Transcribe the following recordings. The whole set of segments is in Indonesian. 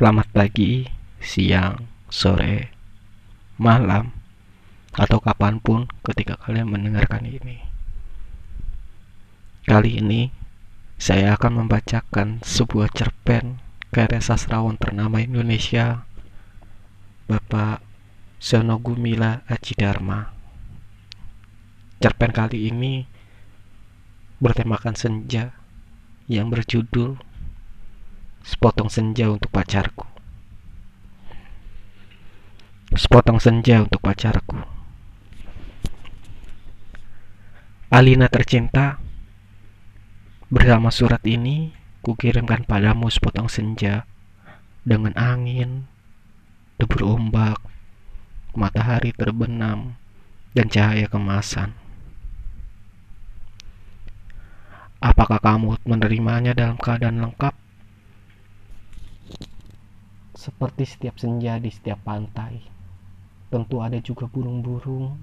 Selamat pagi, siang, sore, malam, atau kapan pun ketika kalian mendengarkan ini. Kali ini, saya akan membacakan sebuah cerpen karya sastrawan ternama Indonesia, Bapak Sonogumila Ajidarma. Cerpen kali ini bertemakan senja yang berjudul Sepotong senja untuk pacarku. Sepotong senja untuk pacarku. Alina tercinta, bersama surat ini kukirimkan padamu sepotong senja dengan angin, debur ombak, matahari terbenam, dan cahaya kemasan. Apakah kamu menerimanya dalam keadaan lengkap? Seperti setiap senja di setiap pantai, tentu ada juga burung-burung,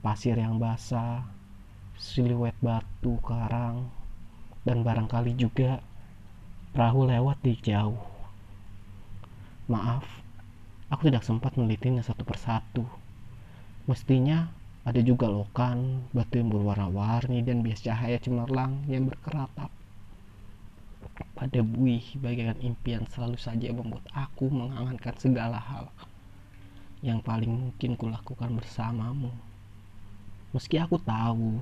pasir yang basah, siluet batu karang, dan barangkali juga perahu lewat di jauh. Maaf, aku tidak sempat menelitinya satu persatu. Mestinya ada juga lokan, batu yang berwarna-warni dan bias cahaya cemerlang yang berkeratap pada buih bagaikan impian selalu saja membuat aku mengangankan segala hal yang paling mungkin kulakukan bersamamu. Meski aku tahu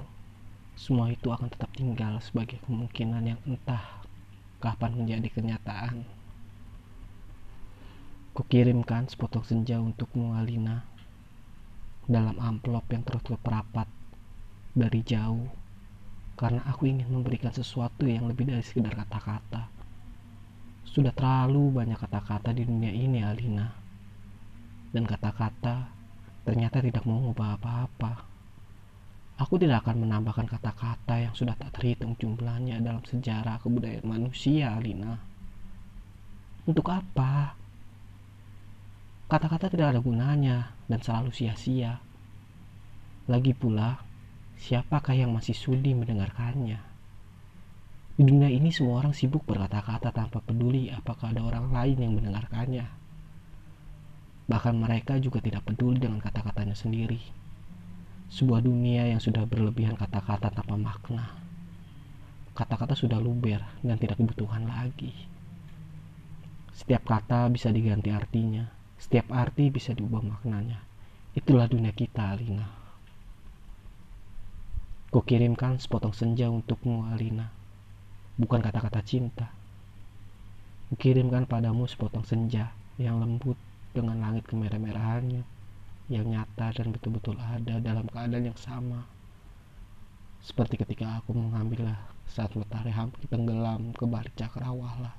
semua itu akan tetap tinggal sebagai kemungkinan yang entah kapan menjadi kenyataan. Kukirimkan sepotong senja untukmu Alina dalam amplop yang tertutup rapat dari jauh karena aku ingin memberikan sesuatu yang lebih dari sekedar kata-kata. Sudah terlalu banyak kata-kata di dunia ini, Alina. Dan kata-kata ternyata tidak mengubah apa-apa. Aku tidak akan menambahkan kata-kata yang sudah tak terhitung jumlahnya dalam sejarah kebudayaan manusia, Alina. Untuk apa? Kata-kata tidak ada gunanya dan selalu sia-sia. Lagi pula, siapakah yang masih sudi mendengarkannya? Di dunia ini semua orang sibuk berkata-kata tanpa peduli apakah ada orang lain yang mendengarkannya. Bahkan mereka juga tidak peduli dengan kata-katanya sendiri. Sebuah dunia yang sudah berlebihan kata-kata tanpa makna. Kata-kata sudah luber dan tidak kebutuhan lagi. Setiap kata bisa diganti artinya. Setiap arti bisa diubah maknanya. Itulah dunia kita, Alina. Kukirimkan sepotong senja untukmu, Alina. Bukan kata-kata cinta. Kukirimkan padamu sepotong senja yang lembut dengan langit kemerah-merahannya, yang nyata dan betul-betul ada dalam keadaan yang sama. Seperti ketika aku mengambilnya saat matahari hampir tenggelam ke balik cakrawala.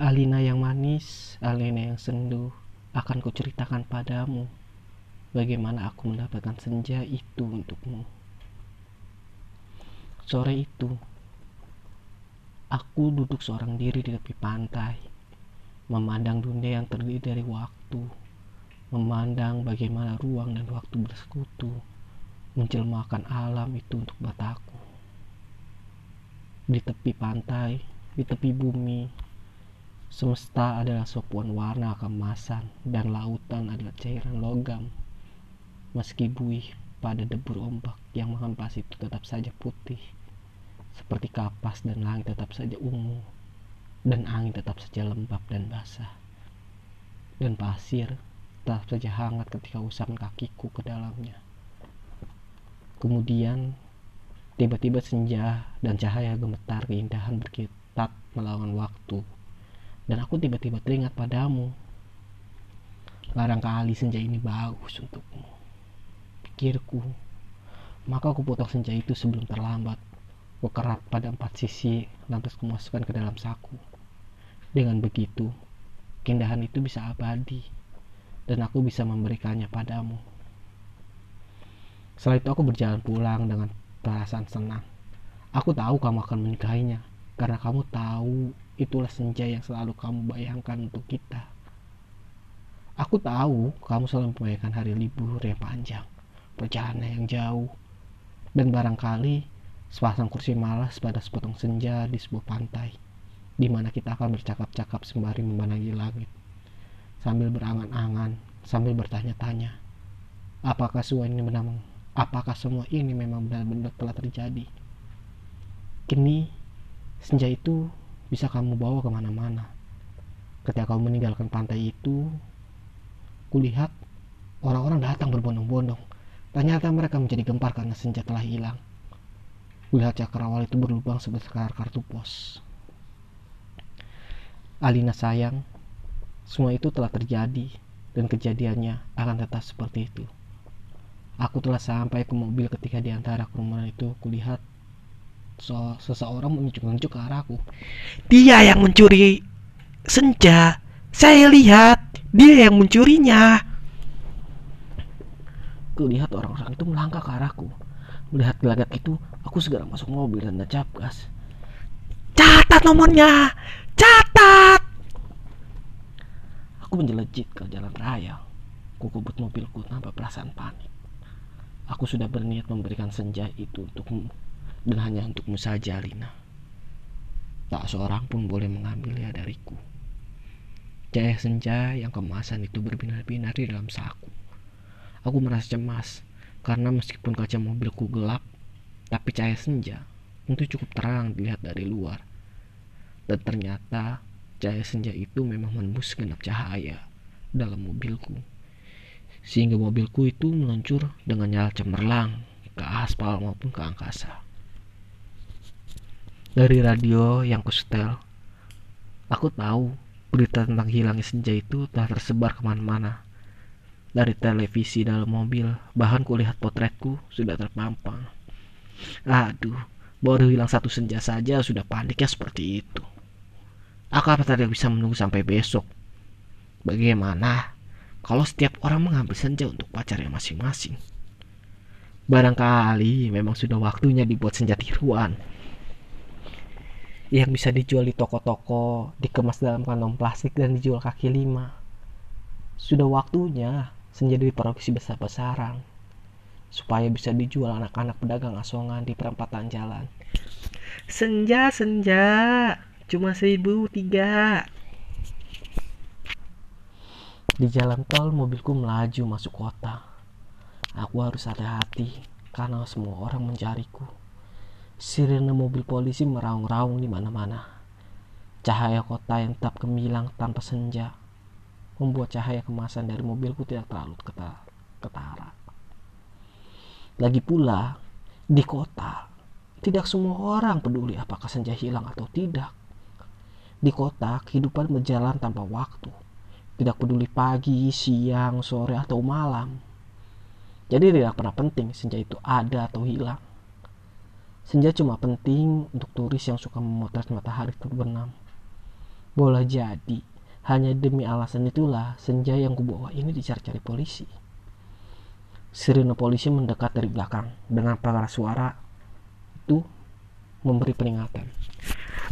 Alina yang manis, Alina yang sendu, akan kuceritakan padamu bagaimana aku mendapatkan senja itu untukmu. Sore itu, aku duduk seorang diri di tepi pantai, memandang dunia yang terdiri dari waktu, memandang bagaimana ruang dan waktu bersekutu, menjelmakan alam itu untuk mataku. Di tepi pantai, di tepi bumi, semesta adalah sopuan warna kemasan dan lautan adalah cairan logam meski buih pada debur ombak yang menghempas itu tetap saja putih. Seperti kapas dan langit tetap saja ungu. Dan angin tetap saja lembab dan basah. Dan pasir tetap saja hangat ketika usapan kakiku ke dalamnya. Kemudian tiba-tiba senja dan cahaya gemetar keindahan berkitat melawan waktu. Dan aku tiba-tiba teringat padamu. Barangkali senja ini bagus untukmu pikirku. Maka aku potong senja itu sebelum terlambat. Aku kerat pada empat sisi, lantas kumasukkan ke dalam saku. Dengan begitu, keindahan itu bisa abadi, dan aku bisa memberikannya padamu. Setelah itu aku berjalan pulang dengan perasaan senang. Aku tahu kamu akan menikahinya, karena kamu tahu itulah senja yang selalu kamu bayangkan untuk kita. Aku tahu kamu selalu membayangkan hari libur yang panjang perjalanan yang jauh, dan barangkali sepasang kursi malas pada sepotong senja di sebuah pantai. di mana kita akan bercakap-cakap sembari memandangi langit, sambil berangan-angan, sambil bertanya-tanya, apakah semua ini benar apakah semua ini memang benar-benar telah terjadi? Kini senja itu bisa kamu bawa ke mana-mana. Ketika kamu meninggalkan pantai itu kulihat orang-orang datang berbondong-bondong ternyata mereka menjadi gempar karena senja telah hilang kulihat cakrawala itu berlubang sebesar kartu pos Alina sayang semua itu telah terjadi dan kejadiannya akan tetap seperti itu Aku telah sampai ke mobil ketika di antara kerumunan itu kulihat so, seseorang menunjuk-nunjuk ke arahku. Dia yang mencuri senja. Saya lihat dia yang mencurinya. Kulihat orang-orang itu melangkah ke arahku. Melihat gelagat itu, aku segera masuk mobil dan nancap gas. Catat nomornya! Catat! Aku menjelajit ke jalan raya. Kukubut mobilku tanpa perasaan panik. Aku sudah berniat memberikan senja itu untukmu dan hanya untukmu saja, Lina. Tak seorang pun boleh mengambilnya dariku. Cahaya senja yang kemasan itu berbinar-binar di dalam saku. Aku merasa cemas karena meskipun kaca mobilku gelap, tapi cahaya senja tentu cukup terang dilihat dari luar. Dan ternyata cahaya senja itu memang menembus genap cahaya dalam mobilku sehingga mobilku itu meluncur dengan nyala cemerlang ke aspal maupun ke angkasa. Dari radio yang kusetel, aku tahu berita tentang hilangnya senja itu telah tersebar ke mana-mana. Dari televisi dalam mobil, bahkan kulihat potretku sudah terpampang. Aduh, baru hilang satu senja saja sudah paniknya seperti itu. Aku apa tidak bisa menunggu sampai besok? Bagaimana? kalau setiap orang mengambil senja untuk pacarnya masing-masing. Barangkali memang sudah waktunya dibuat senja tiruan yang bisa dijual di toko-toko, dikemas dalam kantong plastik dan dijual kaki lima. Sudah waktunya senja diproduksi besar-besaran supaya bisa dijual anak-anak pedagang asongan di perempatan jalan. Senja, senja, cuma seribu tiga. Di jalan tol mobilku melaju masuk kota. Aku harus hati-hati karena semua orang mencariku. Sirene mobil polisi meraung-raung di mana-mana. Cahaya kota yang tetap gemilang tanpa senja membuat cahaya kemasan dari mobilku tidak terlalu ketara. Lagi pula, di kota, tidak semua orang peduli apakah senja hilang atau tidak. Di kota, kehidupan berjalan tanpa waktu tidak peduli pagi, siang, sore, atau malam. Jadi tidak pernah penting senja itu ada atau hilang. Senja cuma penting untuk turis yang suka memotret matahari terbenam. Boleh jadi, hanya demi alasan itulah senja yang kubawa ini dicari-cari polisi. Sirine polisi mendekat dari belakang dengan para suara itu memberi peringatan.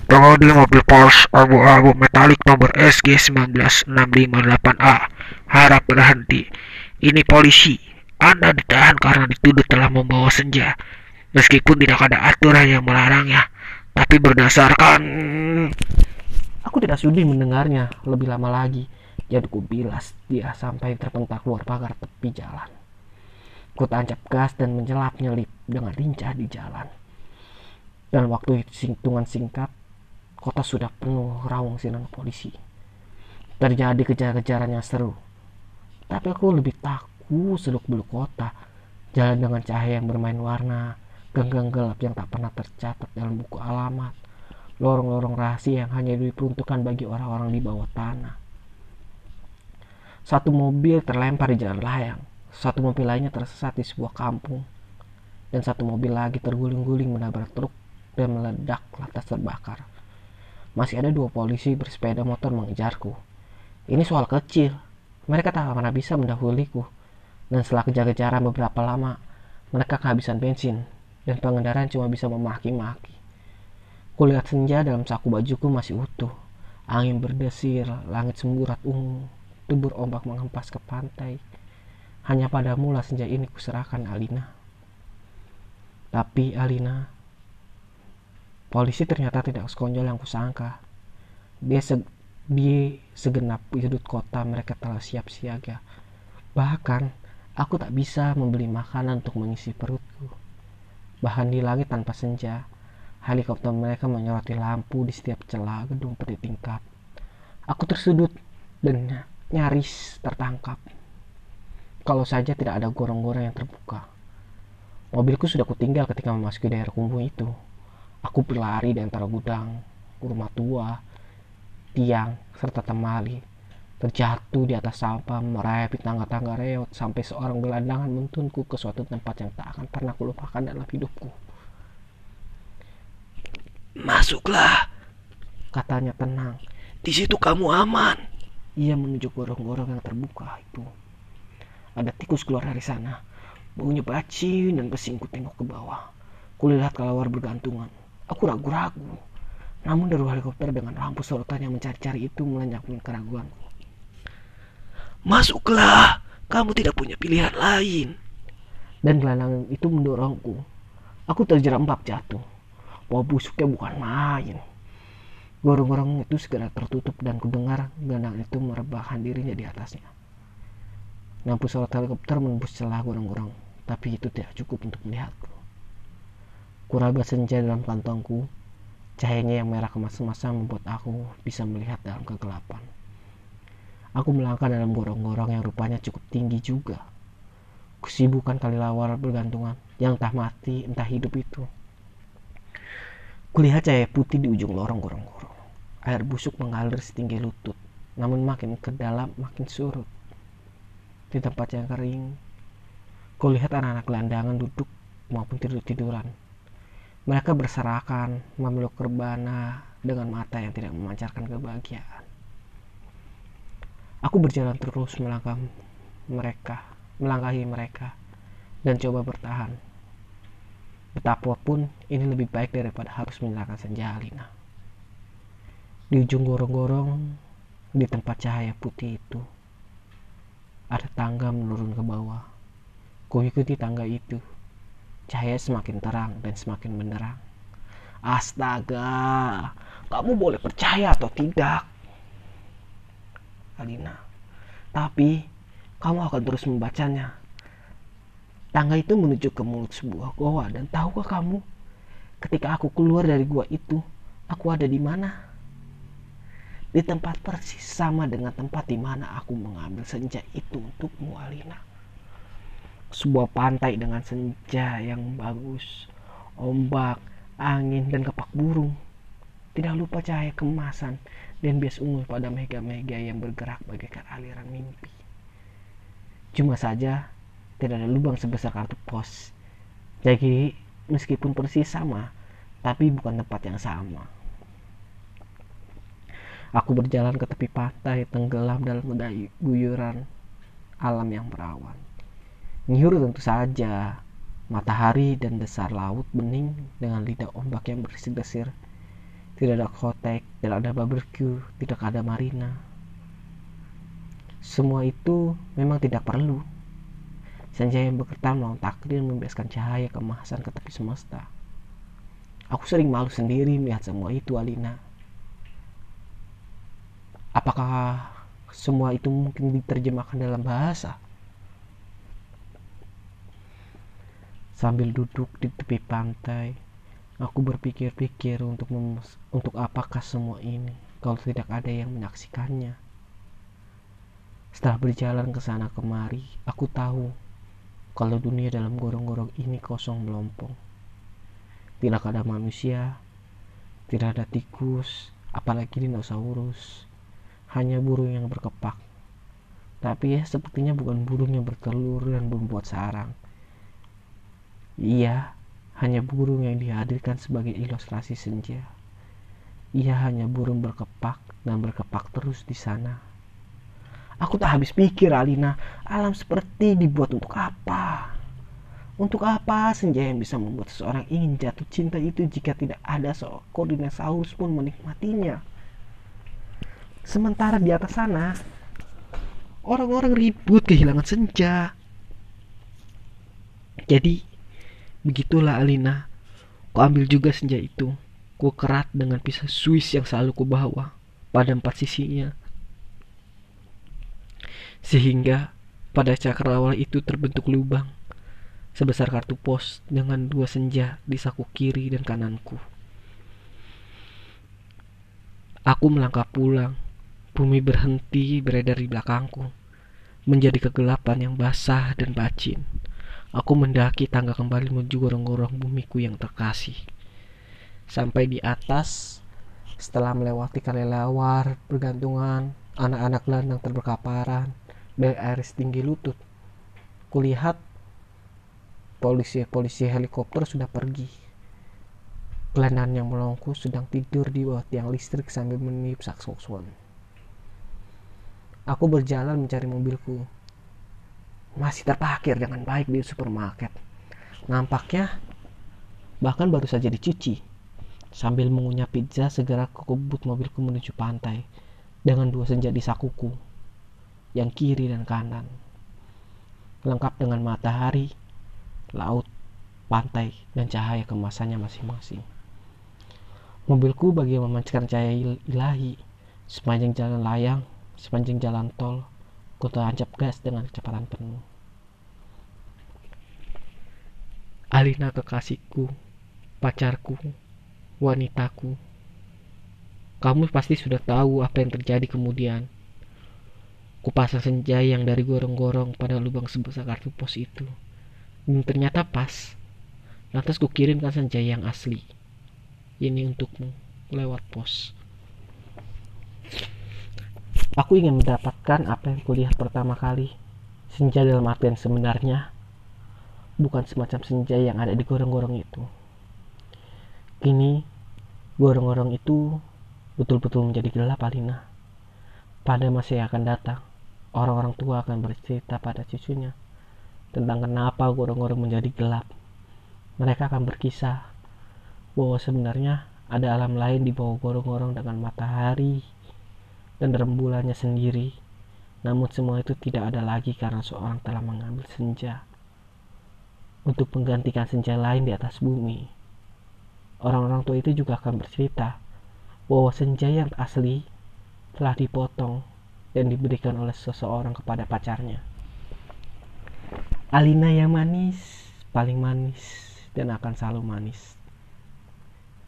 Pengemudi mobil Porsche abu-abu metalik nomor SG 19658A harap berhenti. Ini polisi. Anda ditahan karena dituduh telah membawa senja. Meskipun tidak ada aturan yang melarangnya, tapi berdasarkan Aku tidak sudi mendengarnya lebih lama lagi. Jadi ku bilas dia sampai terpentak keluar pagar tepi jalan. Ku tancap gas dan menjelap nyelip dengan lincah di jalan. Dan waktu hitungan singkat, Kota sudah penuh rawung sinan polisi. Terjadi kejar-kejaran yang seru. Tapi aku lebih takut seluk beluk kota. Jalan dengan cahaya yang bermain warna. Ganggang gelap yang tak pernah tercatat dalam buku alamat. Lorong-lorong rahasia yang hanya diperuntukkan bagi orang-orang di bawah tanah. Satu mobil terlempar di jalan layang. Satu mobil lainnya tersesat di sebuah kampung. Dan satu mobil lagi terguling-guling menabrak truk dan meledak lantas terbakar masih ada dua polisi bersepeda motor mengejarku. Ini soal kecil. Mereka tak pernah bisa mendahuliku. Dan setelah kejar-kejaran beberapa lama, mereka kehabisan bensin dan pengendara cuma bisa memaki-maki. Kulihat senja dalam saku bajuku masih utuh. Angin berdesir, langit semburat ungu, tubur ombak menghempas ke pantai. Hanya padamu lah senja ini kuserahkan Alina. Tapi Alina, Polisi ternyata tidak sekonyol yang kusangka. Dia se di segenap sudut kota mereka telah siap siaga. Bahkan aku tak bisa membeli makanan untuk mengisi perutku. Bahkan di langit tanpa senja, helikopter mereka menyoroti lampu di setiap celah gedung tingkat. Aku tersudut dan nyaris tertangkap. Kalau saja tidak ada gorong-gorong yang terbuka. Mobilku sudah kutinggal ketika memasuki daerah kumuh itu. Aku berlari di antara gudang, rumah tua, tiang, serta temali. Terjatuh di atas sampah, merayap di tangga-tangga reot, sampai seorang gelandangan menuntunku ke suatu tempat yang tak akan pernah kulupakan dalam hidupku. Masuklah, Katanya tenang. di situ kamu aman. Ia menuju gorong-gorong yang terbuka itu. Ada tikus keluar dari sana. Baunya bacin dan pesingku tengok ke bawah. Kulihat kelawar bergantungan. Aku ragu-ragu. Namun dari helikopter dengan lampu sorotan yang mencari-cari itu melenyapkan keraguanku. Masuklah, kamu tidak punya pilihan lain. Dan gelandangan itu mendorongku. Aku terjerembab jatuh. Bau busuknya bukan main. Gorong-gorong itu segera tertutup dan kudengar gelandangan itu merebahkan dirinya di atasnya. Lampu sorot helikopter menembus celah gorong-gorong, tapi itu tidak cukup untuk melihatku. Kuraba senja dalam kantongku, cahayanya yang merah kemas-kemasan membuat aku bisa melihat dalam kegelapan. Aku melangkah dalam gorong-gorong yang rupanya cukup tinggi juga. Kusibukan kali lawar bergantungan yang entah mati entah hidup itu. Kulihat cahaya putih di ujung lorong gorong-gorong. Air busuk mengalir setinggi lutut, namun makin ke dalam makin surut di tempat yang kering. Kulihat anak-anak gelandangan duduk maupun tidur-tiduran. Mereka berserakan memeluk kerbana dengan mata yang tidak memancarkan kebahagiaan. Aku berjalan terus melangkah mereka, melangkahi mereka, dan coba bertahan. Betapapun ini lebih baik daripada harus menyalakan senja Alina. Di ujung gorong-gorong, di tempat cahaya putih itu, ada tangga menurun ke bawah. Kuikuti tangga itu. Cahaya semakin terang dan semakin menerang. Astaga, kamu boleh percaya atau tidak. Alina. Tapi, kamu akan terus membacanya. Tangga itu menuju ke mulut sebuah goa dan tahukah kamu, ketika aku keluar dari gua itu, aku ada di mana? di tempat persis sama dengan tempat di mana aku mengambil senja itu untukmu Alina. Sebuah pantai dengan senja yang bagus, ombak, angin, dan kepak burung. Tidak lupa cahaya kemasan dan bias ungu pada mega-mega yang bergerak bagaikan aliran mimpi. Cuma saja tidak ada lubang sebesar kartu pos. Jadi meskipun persis sama, tapi bukan tempat yang sama. Aku berjalan ke tepi pantai, tenggelam dalam guyuran alam yang berawan. Nyur tentu saja, matahari dan dasar laut bening dengan lidah ombak yang bersih-bersih. Tidak ada kotek, tidak ada barbecue, tidak ada marina. Semua itu memang tidak perlu. Senja yang bergetar melawan takdir membebaskan cahaya kemasan ke tepi semesta. Aku sering malu sendiri melihat semua itu, Alina. Apakah semua itu mungkin diterjemahkan dalam bahasa? Sambil duduk di tepi pantai aku berpikir-pikir untuk untuk apakah semua ini kalau tidak ada yang menyaksikannya. Setelah berjalan ke sana kemari aku tahu kalau dunia dalam gorong-gorong ini kosong melompong tidak ada manusia tidak ada tikus apalagi dinosaurus hanya burung yang berkepak. Tapi ya sepertinya bukan burung yang bertelur dan membuat sarang. Ia hanya burung yang dihadirkan sebagai ilustrasi senja. Ia hanya burung berkepak dan berkepak terus di sana. Aku tak habis pikir, Alina, alam seperti dibuat untuk apa? Untuk apa senja yang bisa membuat seseorang ingin jatuh cinta itu jika tidak ada seekor dinosaurus pun menikmatinya? Sementara di atas sana orang-orang ribut kehilangan senja. Jadi begitulah Alina. Ku ambil juga senja itu. Ku kerat dengan pisau Swiss yang selalu ku bawa. pada empat sisinya. Sehingga pada cakrawala itu terbentuk lubang sebesar kartu pos dengan dua senja di saku kiri dan kananku. Aku melangkah pulang. Bumi berhenti beredar di belakangku, menjadi kegelapan yang basah dan bacin. Aku mendaki tangga kembali menuju gorong-gorong bumiku yang terkasih. Sampai di atas, setelah melewati kalelawar, bergantungan, anak-anak landang terberkaparan, dari air setinggi lutut. Kulihat polisi-polisi helikopter sudah pergi. Gelandang yang melongku sedang tidur di bawah tiang listrik sambil meniup saksofon. Aku berjalan mencari mobilku. Masih terparkir dengan baik di supermarket. Nampaknya bahkan baru saja dicuci. Sambil mengunyah pizza, segera kekebut mobilku menuju pantai dengan dua senja di sakuku, yang kiri dan kanan. Lengkap dengan matahari, laut, pantai, dan cahaya kemasannya masing-masing. Mobilku bagi memancarkan cahaya ilahi sepanjang jalan layang, sepanjang jalan tol, ku tancap gas dengan kecepatan penuh. Alina kekasihku, pacarku, wanitaku. Kamu pasti sudah tahu apa yang terjadi kemudian. Kupasang senja yang dari gorong-gorong pada lubang sebesar kartu pos itu. Dan ternyata pas. Lantas kukirimkan senja yang asli. Ini untukmu lewat pos. Aku ingin mendapatkan apa yang kulihat pertama kali. Senja dalam artian sebenarnya bukan semacam senja yang ada di gorong-gorong itu. Kini gorong-gorong itu betul-betul menjadi gelap Alina. Pada masa yang akan datang, orang-orang tua akan bercerita pada cucunya tentang kenapa gorong-gorong menjadi gelap. Mereka akan berkisah bahwa sebenarnya ada alam lain di bawah gorong-gorong dengan matahari dan rembulannya sendiri. Namun semua itu tidak ada lagi karena seorang telah mengambil senja untuk menggantikan senja lain di atas bumi. Orang-orang tua itu juga akan bercerita bahwa senja yang asli telah dipotong dan diberikan oleh seseorang kepada pacarnya. Alina yang manis, paling manis, dan akan selalu manis.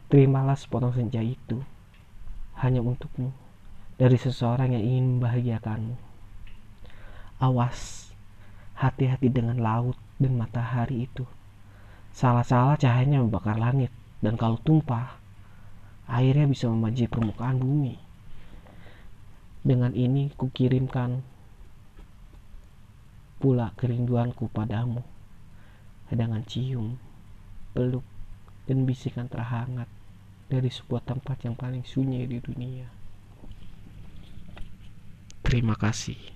Terimalah sepotong senja itu hanya untukmu dari seseorang yang ingin membahagiakanmu. Awas, hati-hati dengan laut dan matahari itu. Salah-salah cahayanya membakar langit dan kalau tumpah, airnya bisa memanjir permukaan bumi. Dengan ini kukirimkan pula kerinduanku padamu dengan cium, peluk, dan bisikan terhangat dari sebuah tempat yang paling sunyi di dunia. Terima kasih.